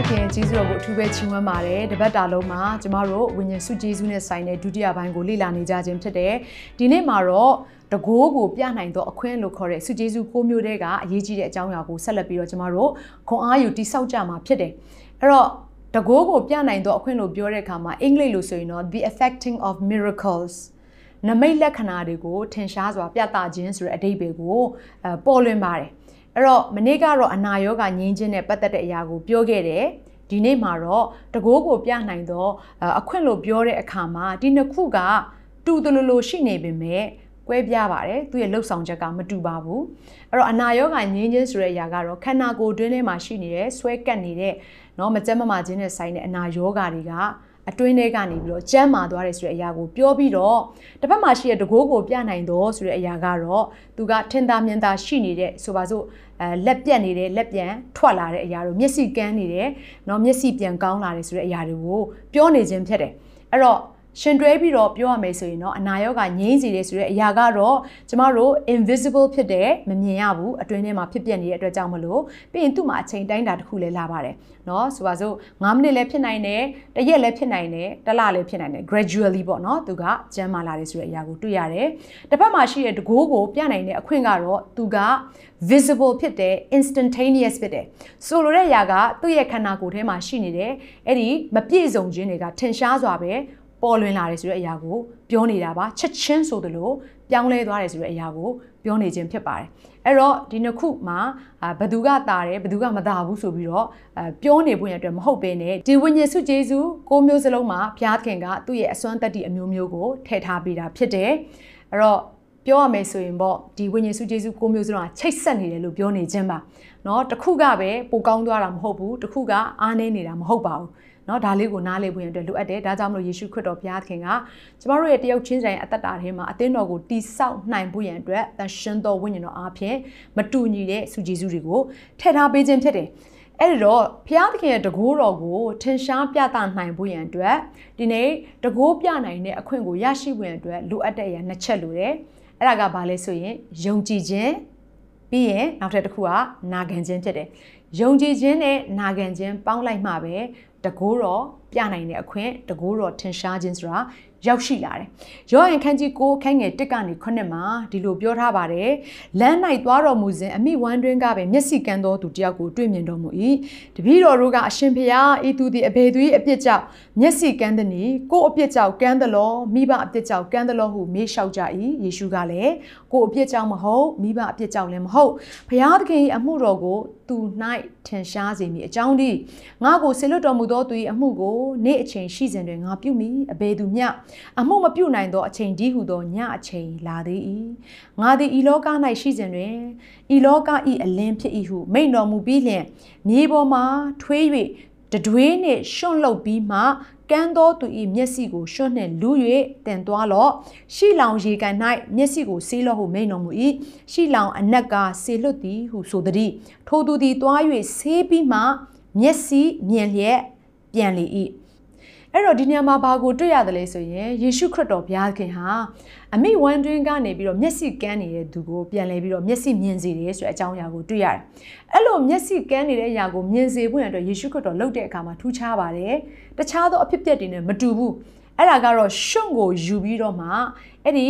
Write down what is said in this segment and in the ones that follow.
သခင်ရဲ့ကြီးစုတော်ကိုအထူးပဲချီးမွမ်းပါတယ်တပတ်တာလုံးမှာကျမတို့ဝိညာဉ်စုကျေးဇူးနဲ့ဆိုင်တဲ့ဒုတိယပိုင်းကိုလေ့လာနေကြခြင်းဖြစ်တယ်ဒီနေ့မှာတော့တကိုးကိုပြနိုင်သောအခွင့်လို့ခေါ်တဲ့စုကျေးဇူး၉မျိုးတည်းကအရေးကြီးတဲ့အကြောင်းအရာကိုဆက်လက်ပြီးတော့ကျမတို့ခွန်အားယူတိဆောက်ကြမှာဖြစ်တယ်အဲ့တော့တကိုးကိုပြနိုင်သောအခွင့်လို့ပြောတဲ့အခါမှာအင်္ဂလိပ်လိုဆိုရင်တော့ the affecting of miracles နမိတ်လက္ခဏာတွေကိုထင်ရှားစွာပြသခြင်းဆိုတဲ့အဓိပ္ပာယ်ကိုအဲပေါ်လွင်ပါတယ် အဲ့တော့မနေ့ကတော့အနာရောဂါငြင်းခြင်းနဲ့ပတ်သက်တဲ့အရာကိုပြောခဲ့တယ်ဒီနေ့မှာတော့တကိုးကိုပြနိုင်သောအခွင့်လို့ပြောတဲ့အခါမှာဒီနှစ်ခုကတူတလူလိုရှိနေပေမဲ့ကွဲပြားပါတယ်သူရဲ့လှုပ်ဆောင်ချက်ကမတူပါဘူးအဲ့တော့အနာရောဂါငြင်းခြင်းဆိုတဲ့အရာကတော့ခန္ဓာကိုယ်တွင်းထဲမှာရှိနေတဲ့ဆွဲကပ်နေတဲ့เนาะမကြမ်းမမာခြင်းနဲ့ဆိုင်တဲ့အနာရောဂါတွေက အတွင်းထဲကနေပြီးတော့ကြမ်းမာသွားတယ်ဆိုတဲ့အရာကိုပြောပြီးတော့တစ်ဖက်မှာရှိတဲ့တကိုးကိုပြနိုင်တော့ဆိုတဲ့အရာကတော့သူကထင်သာမြင်သာရှိနေတဲ့ဆိုပါစို့အဲလက်ပြက်နေတဲ့လက်ပြန်ထွက်လာတဲ့အရာတို့မျက်စိကန်းနေတယ်เนาะမျက်စိပြန်ကောင်းလာတယ်ဆိုတဲ့အရာတွေကိုပြောနေခြင်းဖြစ်တယ်အဲ့တော့ ရှင်တွဲပြီးတော့ပြောရမယ်ဆိုရင်တော့အနာရောဂါငြိမ်းစီတယ်ဆိုတဲ့အရာကတော့ကျမတို့ invisible ဖြစ်တဲ့မမြင်ရဘူးအတွင်းထဲမှာဖြစ်ပျက်နေတဲ့အတွက်ကြောင့်မလို့ပြီးရင်သူ့မှာအချိန်တိုင်းတာတစ်ခုလည်းလာပါတယ်เนาะဆိုပါစို့9မိနစ်လည်းဖြစ်နိုင်တယ်တရက်လည်းဖြစ်နိုင်တယ်တစ်လလည်းဖြစ်နိုင်တယ် gradually ပေါ့เนาะသူကကျန်းမာလာတယ်ဆိုတဲ့အရာကိုတွေ့ရတယ်တစ်ဖက်မှာရှိတဲ့တကိုးကိုပြနိုင်တဲ့အခွင့်ကတော့သူက visible ဖြစ်တဲ့ instantaneous ဖြစ်တယ်ဆိုလိုတဲ့အရာကသူ့ရဲ့ခန္ဓာကိုယ်ထဲမှာရှိနေတယ်အဲ့ဒီမပြည့်စုံခြင်းတွေကထင်ရှားစွာပဲ ပေါ်လွင်လာတယ်ဆိုတဲ့အရာကိုပြောနေတာပါချက်ချင်းဆိုသလိုပြောင်းလဲသွားတယ်ဆိုတဲ့အရာကိုပြောနေခြင်းဖြစ်ပါတယ်အဲ့တော့ဒီနှစ်ခုမှာဘသူကတာတယ်ဘသူကမတာဘူးဆိုပြီးတော့ပြောနေဖို့ရတဲ့မဟုတ်ဘဲနဲ့ဒီဝိညာဉ်စုကျေးဇူးကိုမျိုးစလုံးမှာဘုရားသခင်ကသူ့ရဲ့အစွမ်းတက်တီအမျိုးမျိုးကိုထည့်ထားပေးတာဖြစ်တယ်အဲ့တော့ပြောရမယ်ဆိုရင်ပေါ့ဒီဝိညာဉ်စုကျေးဇူးကိုမျိုးစလုံးကချိတ်ဆက်နေတယ်လို့ပြောနေခြင်းပါเนาะတခုကပဲပိုကောင်းသွားတာမဟုတ်ဘူးတခုကအားနည်းနေတာမဟုတ်ပါဘူး เนาะဒါလေးကိုနားလည်ဖို့ရတဲ့လိုအပ်တယ်ဒါကြောင့်မလို့ယေရှုခရစ်တော်ဘုရားသခင်ကကျမတို့ရဲ့တယောက်ချင်းတိုင်းအသက်တာထဲမှာအသင်းတော်ကိုတိဆောက်နိုင်ဖို့ရန်အတွက်သရှင်တော်ဝိညာဉ်တော်အားဖြင့်မတူညီတဲ့စုကြည်စုတွေကိုထည့်ထားပေးခြင်းဖြစ်တယ်အဲ့ဒီတော့ဘုရားသခင်ရဲ့တကိုးတော်ကိုထင်ရှားပြသနိုင်ဖို့ရန်အတွက်ဒီနေ့တကိုးပြနိုင်တဲ့အခွင့်ကိုရရှိဖို့ရန်အတွက်လိုအပ်တဲ့အရာနှစ်ချက်လိုတယ်အဲ့ဒါကဘာလဲဆိုရင်ယုံကြည်ခြင်းပြီးရင်နောက်ထပ်တစ်ခုကနာခံခြင်းဖြစ်တယ်ယုံကြည်ခြင်းနဲ့နာခံခြင်းပေါင်းလိုက်မှပဲ တကိုးတော်ပြနိုင်တဲ့အခွင့်တကိုးတော်ထင်ရှားခြင်းဆိုတာရောက်ရှိလာတယ်။ယောဟန်ခန်းကြီး9ခန်းငယ်1ကနေ9မှာဒီလိုပြောထားပါတယ်။လမ်း၌သွားတော်မူစဉ်အမိဝမ်းတွင်းကပဲမျက်စိကန်းသောသူတယောက်ကိုတွေ့မြင်တော်မူ၏။တပည့်တော်တို့ကအရှင်ဖျားဤသူသည်အဘယ်သူ၏အပြစ်ကြောင့်မျက်စိကန်းသည်နီကိုအပြစ်ကြောင့်ကန်းသလောမိဘအပြစ်ကြောင့်ကန်းသလောဟုမေးလျှောက်ကြ၏။ယေရှုကလည်းကိုအပြစ်ကြောင့်မဟုတ်မိဘအပြစ်ကြောင့်လည်းမဟုတ်ဖျားသခင်၏အမှုတော်ကိုသူ၌ထင်ရှားစေမည်အကြောင်းဒီငါကိုဆေလွတ်တော်မူသောသူ၏အမှုကိုနေ့အချိန်ရှိစဉ်တွင်ငါပြုမိအဘယ်သူမျှအမှုမပြုနိုင်သောအချိန်ဒီဟုသောညအချိန်လာသေး၏ငါသည်ဤလောက၌ရှိစဉ်တွင်ဤလောက၏အလင်းဖြစ်၏ဟုမိန့်တော်မူပြီးလျှင်မြေပေါ်မှထွေး၍တတွေးနှင့်ရှွန့်လှုပ်ပြီးမှကန်းသောသူ၏မျက်စိကိုရွှွနှင့်လူ၍တင်သွားလော့ရှိလောင်ရေကန်၌မျက်စိကိုဆေးလော့ဟုမိန်တော်မူ၏ရှိလောင်အနက်ကဆေလွတ်သည်ဟုဆိုသည်ထိုသူသည်သွား၍ဆေးပြီးမှမျက်စိမြင်လျက်ပြန်လေ၏ အဲ့တော့ဒီညမှာဘာကိုတွေ့ရတယ်လဲဆိုရင်ယေရှုခရစ်တော်ဘုရားခင်ဟာအမိဝမ်းတွင်းကနေပြီးတော့မျက်စိကန်းနေတဲ့သူကိုပြန်လဲပြီးတော့မျက်စိမြင်စေတယ်ဆိုတဲ့အကြောင်းအရာကိုတွေ့ရတယ်။အဲ့လိုမျက်စိကန်းနေတဲ့အရာကိုမြင်စေဖို့ရတဲ့ယေရှုခရစ်တော်လုပ်တဲ့အခါမှာထူးခြားပါတယ်။တခြားသောအဖြစ်အပျက်တွေနဲ့မတူဘူး။အဲ့ဒါကတော့ရှုံကိုယူပြီးတော့မှအဲ့ဒီ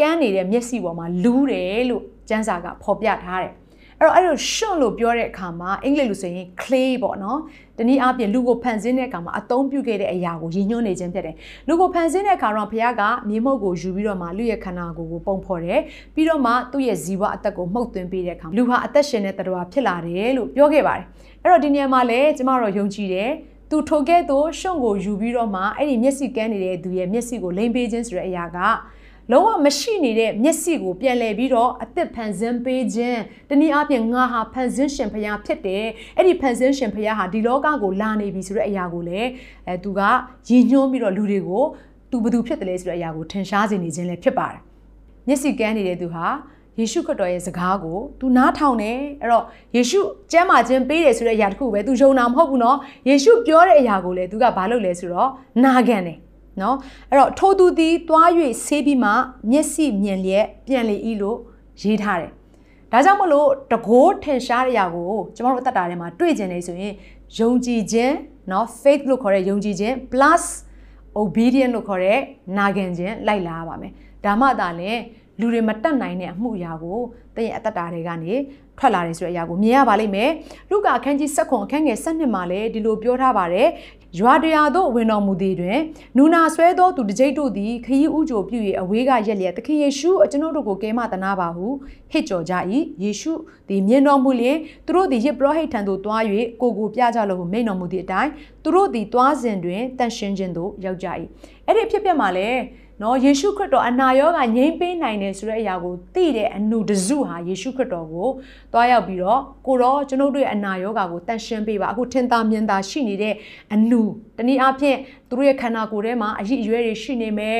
ကန်းနေတဲ့မျက်စိပေါ်မှာလူးတယ်လို့ကျမ်းစာကဖော်ပြထားတယ်။ အဲ့တော့အဲ့လိုရှွန့်လို့ပြောတဲ့အခါမှာအင်္ဂလိပ်လိုဆိုရင် clay ပေါ့နော်တနည်းအားဖြင့်လူကိုဖန်ဆင်းတဲ့အခါမှာအသုံးပြုခဲ့တဲ့အရာကိုရည်ညွှန်းနေခြင်းဖြစ်တယ်လူကိုဖန်ဆင်းတဲ့အခါတော့ဘုရားကမြေမှုန့်ကိုယူပြီးတော့မှလူရဲ့ခန္ဓာကိုယ်ကိုပုံဖော်တယ်ပြီးတော့မှသူ့ရဲ့ဇီဝအသက်ကိုမှုတ်သွင်းပေးတဲ့အခါလူဟာအသက်ရှင်တဲ့တရားဖြစ်လာတယ်လို့ပြောခဲ့ပါတယ်အဲ့တော့ဒီနေရာမှာလည်းကျမတို့ယုံကြည်တယ်သူထိုကဲ့သို့ရှုံကိုယူပြီးတော့မှအဲ့ဒီမျက်စိကန်းနေတဲ့သူရဲ့မျက်စိကိုလိမ်ပေးခြင်းဆိုတဲ့အရာက လုံးဝမရှိနေတဲ့မျက်စိကိုပြန်လဲပြီးတော့အသက်ဖန်ဆင်းပေးခြင်းတနည်းအားဖြင့်ငါဟာဖန်ဆင်းရှင်ဖရားဖြစ်တယ်အဲ့ဒီဖန်ဆင်းရှင်ဖရားဟာဒီလောကကိုလာနေပြီဆိုတဲ့အရာကိုလည်းအဲသူကရည်ညွှန်းပြီးတော့လူတွေကိုသူဘသူဖြစ်တယ်လဲဆိုတဲ့အရာကိုထင်ရှားစေနေခြင်းလည်းဖြစ်ပါတယ်မျက်စိကန်းနေတဲ့သူဟာယေရှုခရစ်တော်ရဲ့စကားကို तू နားထောင်တယ်အဲ့တော့ယေရှုကျမ်းမာခြင်းပေးတယ်ဆိုတဲ့အရာတခုပဲ तू ယုံတာမဟုတ်ဘူးเนาะယေရှုပြောတဲ့အရာကိုလည်း तू ကဘာလုပ်လဲဆိုတော့နာခံတယ် နော်အဲ့တော့ထိုသူသည်သွား၍ဆေးပြီးမှမျက်စိမြင်လျက်ပြန်လေဤလို့ရေးထားတယ်ဒါကြောင့်မလို့တကိုးထင်ရှားတဲ့အရာကိုကျမတို့အသက်တာထဲမှာတွေ့ကျင်နေဆိုရင်ယုံကြည်ခြင်းเนาะ faith လို့ခေါ်တဲ့ယုံကြည်ခြင်း plus obedient လို့ခေါ်တဲ့နာခံခြင်းလိုက်လာရပါမယ်ဒါမှသာလဲလူတွေမတတ်နိုင်တဲ့အမှုအရာကိုတင့်ရဲ့အသက်တာတွေကနေထွက်လာတယ်ဆိုတဲ့အရာကိုမြင်ရပါလိမ့်မယ်လူကအခန်းကြီး7ခွန်အခန်းငယ်7မှာလည်းဒီလိုပြောထားပါတယ် ရွာတရားတို့ဝင်တော်မူသည်တွင်နူနာဆွဲသောသူတကြိတ်တို့သည်ခရီးဥကြိုပြု၍အဝေးကရက်လျက်သခင်ယေရှုအကျွန်ုပ်တို့ကိုကဲမတနာပါဟုဟစ်ကြော်ကြ၏ယေရှုသည်မြင်တော်မူလျင်သူတို့သည်ယေဘရဟိတ်ထံသို့တွား၍ကိုကိုပြကြလို့ဟုမိန်တော်မူသည့်အတိုင်းသူတို့သည်တွားစဉ်တွင်တန်ရှင်းခြင်းသို့ရောက်ကြ၏အဲ့ဒီဖြစ်ပျက်မှာလည်း နော်ယေရှုခရစ်တော်အနာရောဂါငြိမ်းပေးနိုင်တယ်ဆိုတဲ့အရာကိုသိတဲ့အနုတစုဟာယေရှုခရစ်တော်ကိုတွားရောက်ပြီးတော့ကိုတော့ကျွန်ုပ်တို့ရဲ့အနာရောဂါကိုတန်ရှင်းပေးပါအခုထင်သာမြင်သာရှိနေတဲ့အနုတနည်းအားဖြင့်သူတို့ရဲ့ခန္ဓာကိုယ်ထဲမှာအရည်အရွယ်တွေရှိနေမယ်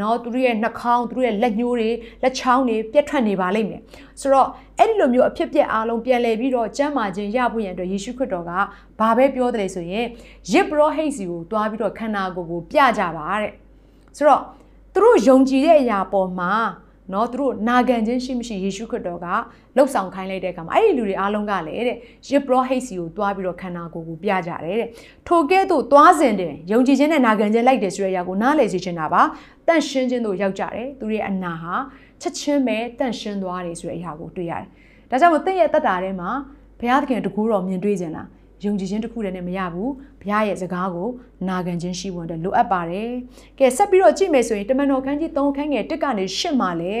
နော်သူတို့ရဲ့နှာခေါင်းသူတို့ရဲ့လက်ညှိုးတွေလက်ချောင်းတွေပြတ်ထွက်နေပါလိမ့်မယ်ဆိုတော့အဲ့ဒီလိုမျိုးအဖြစ်ပြက်အားလုံးပြန်လည်ပြီးတော့ကျမ်းမာခြင်းရဖို့ရန်အတွက်ယေရှုခရစ်တော်ကဘာပဲပြောတယ်ဆိုရင်ရစ်ဘရောဟိတ်စီကိုတွားပြီးတော့ခန္ဓာကိုယ်ကိုပြကြပါတဲ့ဆိုတော့ သူတို့ယုံကြည်တဲ့အရာပေါ်မှာเนาะသူတို့နာခံခြင်းရှိမရှိယေရှုခရစ်တော်ကလှုပ်ဆောင်ခိုင်းလိုက်တဲ့အခါမှာအဲ့ဒီလူတွေအားလုံးကလည်းတဲ့ယေဘရဟိတ်စီကိုတွားပြီးတော့ခန္ဓာကိုယ်ကိုပြကြတယ်တဲ့ထိုကဲ့သို့တွားစဉ်တယ်ယုံကြည်ခြင်းနဲ့နာခံခြင်းလိုက်တယ်ဆိုတဲ့အရာကိုနားလည်စေချင်တာပါတန့်ရှင်းခြင်းတို့ရောက်ကြတယ်သူတွေရဲ့အနာဟာချက်ချင်းပဲတန့်ရှင်းသွားတယ်ဆိုတဲ့အရာကိုတွေ့ရတယ်ဒါကြောင့်မို့တင့်ရဲ့တက်တာထဲမှာဘုရားသခင်တကူတော်မြင်တွေ့ခြင်းလား ယုံကြည်ခြင်းတစ်ခုတည်းနဲ့မရဘူးဘုရားရဲ့စကားကိုနာခံခြင်းရှိဖို့အတွက်လိုအပ်ပါတယ်။ကဲဆက်ပြီးတော့ကြည့်မယ်ဆိုရင်တမန်တော်ခန်းကြီး3ခန်းငယ်1ကနေ10မှာလေ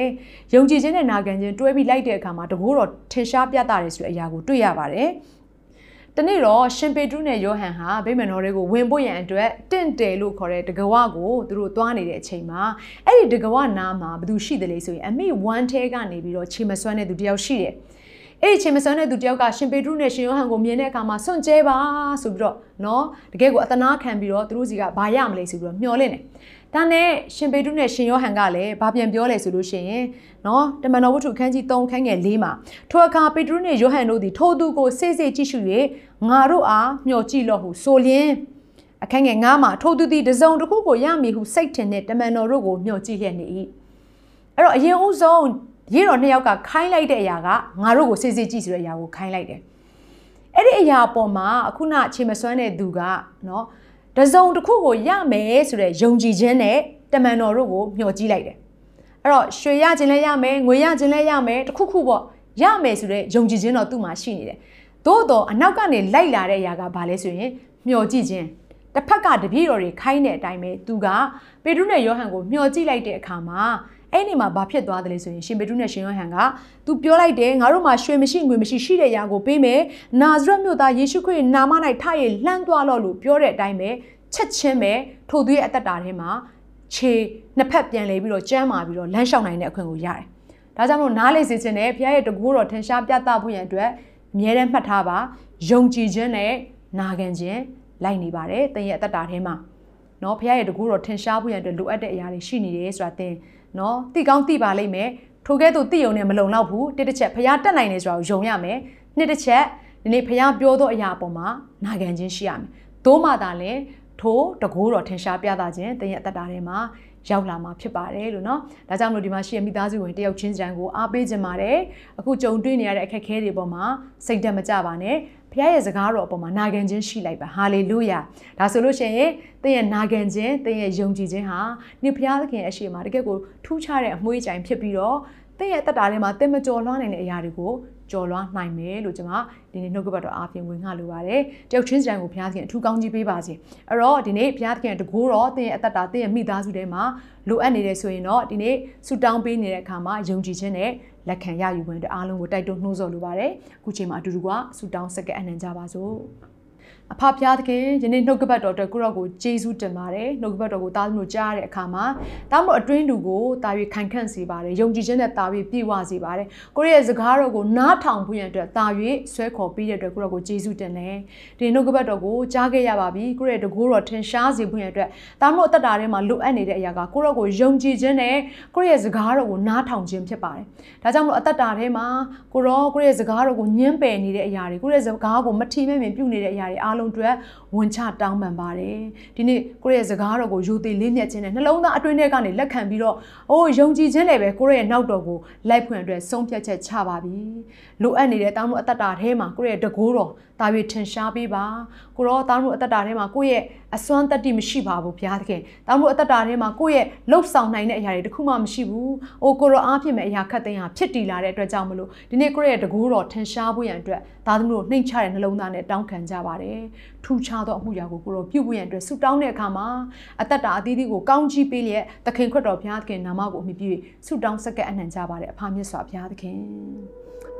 ယုံကြည်ခြင်းနဲ့နာခံခြင်းတွဲပြီးလိုက်တဲ့အခါမှာတကူတော့ထင်ရှားပြသတယ်ဆိုတဲ့အရာကိုတွေ့ရပါတယ်။တနေ့တော့ရှင်ပေတရုနဲ့ယောဟန်ဟာဗိမာန်တော်တွေကိုဝင်ဖို့ရန်အတွက်တင့်တယ်လို့ခေါ်တဲ့တကဝကိုသူတို့သွားနေတဲ့အချိန်မှာအဲ့ဒီတကဝနားမှာဘယ်သူရှိတယ်လဲဆိုရင်အမိ1ထဲကနေပြီးတော့ခြေမစွမ်းတဲ့သူတယောက်ရှိတယ်။ အဲ့ဒီချိန်မစွမ်းတဲ့သူတယောက်ကရှင်ပေတရုနဲ့ရှင်ယောဟန်ကိုမြင်တဲ့အခါမှာစွန့်ကြဲပါဆိုပြီးတော့နော်တကယ်ကိုအသနာခံပြီးတော့သူတို့စီကဘာရမလဲဆိုပြီးတော့မျှော်လင့်တယ်။ဒါနဲ့ရှင်ပေတရုနဲ့ရှင်ယောဟန်ကလည်းဘာပြန်ပြောလဲဆိုလို့ရှိရင်နော်တမန်တော်ဝတ္ထုခန်းကြီး3ခန်းငယ်4မှာထိုအခါပေတရုနဲ့ယောဟန်တို့သည်ထိုသူကိုစိတ်စိတ်ကြည့်ရှု၍ငါတို့အားမျှော်ကြည့်လော့ဟုဆိုလျင်အခန်းငယ်9မှာထိုသူသည်တစုံတစ်ခုကိုရမည်ဟုစိတ်ထင်တဲ့တမန်တော်တို့ကိုမျှော်ကြည့်လျက်နေ၏အဲ့တော့အရင်ဦးဆုံး ရေတော်နှစ်ယောက်ကခိုင်းလိုက်တဲ့အရာကငါတို့ကိုစေစေကြည့်ဆိုတဲ့အရာကိုခိုင်းလိုက်တယ်အဲ့ဒီအရာပေါ်မှာအခုနခြေမစွမ်းတဲ့သူကနော်တစုံတစ်ခုကိုရမယ်ဆိုတဲ့ယုံကြည်ခြင်းနဲ့တမန်တော်တို့ကိုမျှော်ကြည့်လိုက်တယ်အဲ့တော့ရွှေရခြင်းလည်းရမယ်ငွေရခြင်းလည်းရမယ်တခုခုပေါ့ရမယ်ဆိုတဲ့ယုံကြည်ခြင်းတော့သူ့မှာရှိနေတယ်သို့တော့အနောက်ကနေလိုက်လာတဲ့အရာကဘာလဲဆိုရင်မျှော်ကြည့်ခြင်းတစ်ဖက်ကတပည့်တော်တွေခိုင်းတဲ့အတိုင်းပဲသူကပေတရုနဲ့ယောဟန်ကိုမျှော်ကြည့်လိုက်တဲ့အခါမှာ အဲ့ဒီမှာဘာဖြစ်သွားတယ်လဲဆိုရင်ရှင်ပေတရုနဲ့ရှင်ယောဟန်ကသူပြောလိုက်တယ်ငါတို့မှာရွှေမရှိငွေမရှိရှိတဲ့ຢာကိုပေးမယ်နာဇရက်မြို့သားယေရှုခရစ်နာမ၌ထရလှမ်းသွားလို့လို့ပြောတဲ့အတိုင်းပဲချက်ချင်းပဲထိုသူရဲ့အသက်တာထဲမှာခြေနှစ်ဖက်ပြန်လဲပြီးတော့ကျမ်းမာပြီးတော့လမ်းလျှောက်နိုင်တဲ့အခွင့်ကိုရတယ်။ဒါကြောင့်မို့နားလေစေခြင်းနဲ့ဘုရားရဲ့တကူတော်ထင်ရှားပြသဖို့ရန်အတွက်အမြဲတမ်းမှတ်ထားပါယုံကြည်ခြင်းနဲ့နာခံခြင်းလိုက်နေပါတယ်။သင်ရဲ့အသက်တာထဲမှာ နော်ဘုရားရဲ့တကူတော်ထင်ရှားဖို့ရန်အတွက်လိုအပ်တဲ့အရာတွေရှိနေတယ်ဆိုတာသင်နော်သိကောင်းသိပါလိမ့်မယ်ထိုကဲ့သို့သိုံနဲ့မလုံလောက်ဘူးတစ်တစ်ချက်ဖះတက်နိုင်နေဆိုတာကိုယုံရမယ်နှစ်တစ်ချက်ဒီနေ့ဖះပြောသောအရာပေါ်မှာနာခံခြင်းရှိရမယ်သို့မှသာလဲထိုတကိုးတော်ထင်ရှားပြသခြင်းတင့်ရဲ့အတ္တထဲမှာရောက်လာမှာဖြစ်ပါတယ်လို့เนาะဒါကြောင့်မလို့ဒီမှာရှိရမိသားစုဝင်တယောက်ချင်းစံကိုအားပေးခြင်းပါတယ်အခုကြုံတွေ့နေရတဲ့အခက်အခဲတွေပေါ်မှာစိတ်တက်မကြပါနဲ့ ဘုရားရဲ့စကားတော်အပေါ်မှာနာခံခြင်းရှိလိုက်ပါဟာလေလုယာဒါဆိုလို့ရှိရင်သင်ရဲ့နာခံခြင်းသင်ရဲ့ယုံကြည်ခြင်းဟာနေ့ဘုရားသခင်အရှိမတကယ့်ကိုထူးခြားတဲ့အမွှေးကြိုင်ဖြစ်ပြီးတော့သင်ရဲ့တက်တာထဲမှာသင်မကြော်လွှားနိုင်တဲ့အရာတွေကို ကြော်လွှားနိုင်မယ်လို့ကျွန်မဒီနေ့နှုတ်ကပတ်တော်အားဖြင့်ဝင်ငှလိုပါတယ်တယောက်ချင်းစံကိုဘုရားသခင်အထူးကောင်းကြီးပေးပါစေအဲ့တော့ဒီနေ့ဘုရားသခင်တကူတော့သင်ရဲ့အသက်တာသင်ရဲ့မိသားစုထဲမှာလိုအပ်နေတယ်ဆိုရင်တော့ဒီနေ့ဆူတောင်းပေးနေတဲ့အခါမှာယုံကြည်ခြင်းနဲ့လက်ခံရယူဝင်တဲ့အားလုံးကိုတိုက်တွန်းနှိုးဆော်လိုပါတယ်အခုချိန်မှာအတူတူကဆူတောင်းစက္ကန့်အနှံကြပါစို့ အဖဖျားသခင်ယနေ့နှုတ်ကပတ်တော်အတွက်ကိုရော့ကိုကျေးဇူးတင်ပါတယ်နှုတ်ကပတ်တော်ကိုတားသမလို့ကြားရတဲ့အခါမှာတားမလို့အတွင်းသူကိုတာ၍ခိုင်ခန့်စေပါတယ်ယုံကြည်ခြင်းနဲ့တာ၍ပြည့်ဝစေပါတယ်ကိုရဲ့စကားတော်ကိုနားထောင်ဖို့ရန်အတွက်တာ၍ဆွဲခေါ်ပေးတဲ့အတွက်ကိုရော့ကိုကျေးဇူးတင်တယ်ဒီနှုတ်ကပတ်တော်ကိုကြားခဲ့ရပါပြီကိုရဲ့တကိုးတော်ထင်ရှားစေဖို့ရန်အတွက်တားမလို့အသက်တာထဲမှာလိုအပ်နေတဲ့အရာကကိုရော့ကိုယုံကြည်ခြင်းနဲ့ကိုရဲ့စကားတော်ကိုနားထောင်ခြင်းဖြစ်ပါတယ်ဒါကြောင့်မလို့အသက်တာထဲမှာကိုရောကိုရဲ့စကားတော်ကိုညှင်းပယ်နေတဲ့အရာတွေကိုရဲ့စကားကိုမထီမဲ့မြင်ပြုနေတဲ့အရာတွေအားလုံးတွေဝန်ချတောင်းပန်ပါတယ်ဒီနေ့ကိုရဲ့စကားတော်ကိုယူသေးလေးမြတ်ခြင်းနဲ့နှလုံးသားအတွင်းထဲကနေလက်ခံပြီးတော့အိုးယုံကြည်ခြင်းလည်းပဲကိုရဲ့နောက်တော်ကိုလိုက်ဖွင့်အတွက်ဆုံးဖြတ်ချက်ချပါပြီလိုအပ်နေတဲ့တောင်းလို့အသက်တာထဲမှာကိုရဲ့တကိုးတော်တာ၍ထင်ရှားပေးပါကိုရောတောင်းလို့အသက်တာထဲမှာကိုရဲ့အစွမ်းတတ္တိမရှိပါဘူးဘုရားသခင်တောင်းလို့အသက်တာထဲမှာကိုရဲ့လှုပ်ဆောင်နိုင်တဲ့အရာတွေတခုမှမရှိဘူးအိုကိုရောအားဖြင့်မဲ့အရာခတ်သိမ်းဟာဖြစ်တည်လာတဲ့အတွက်ကြောင့်မလို့ဒီနေ့ကိုရဲ့တကိုးတော်ထင်ရှားဖို့ရန်အတွက်သားသမီးတို့နှိမ့်ချတဲ့နှလုံးသားနဲ့တောင်းခံကြပါတယ်ထူခြားသောအမှုရာကိုကိုရောပြုဖို့ရန်အတွက်ဆုတောင်းတဲ့အခါမှာအသက်တာအသီးသီးကိုကောင်းချီးပေးလျက်သခင်ခွတ်တော်ဘုရားသခင်နာမကိုအမိပြုဆုတောင်းဆက်ကပ်အနှံကြပါတယ်အဖမြတ်စွာဘုရားသခင်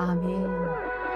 အာမင်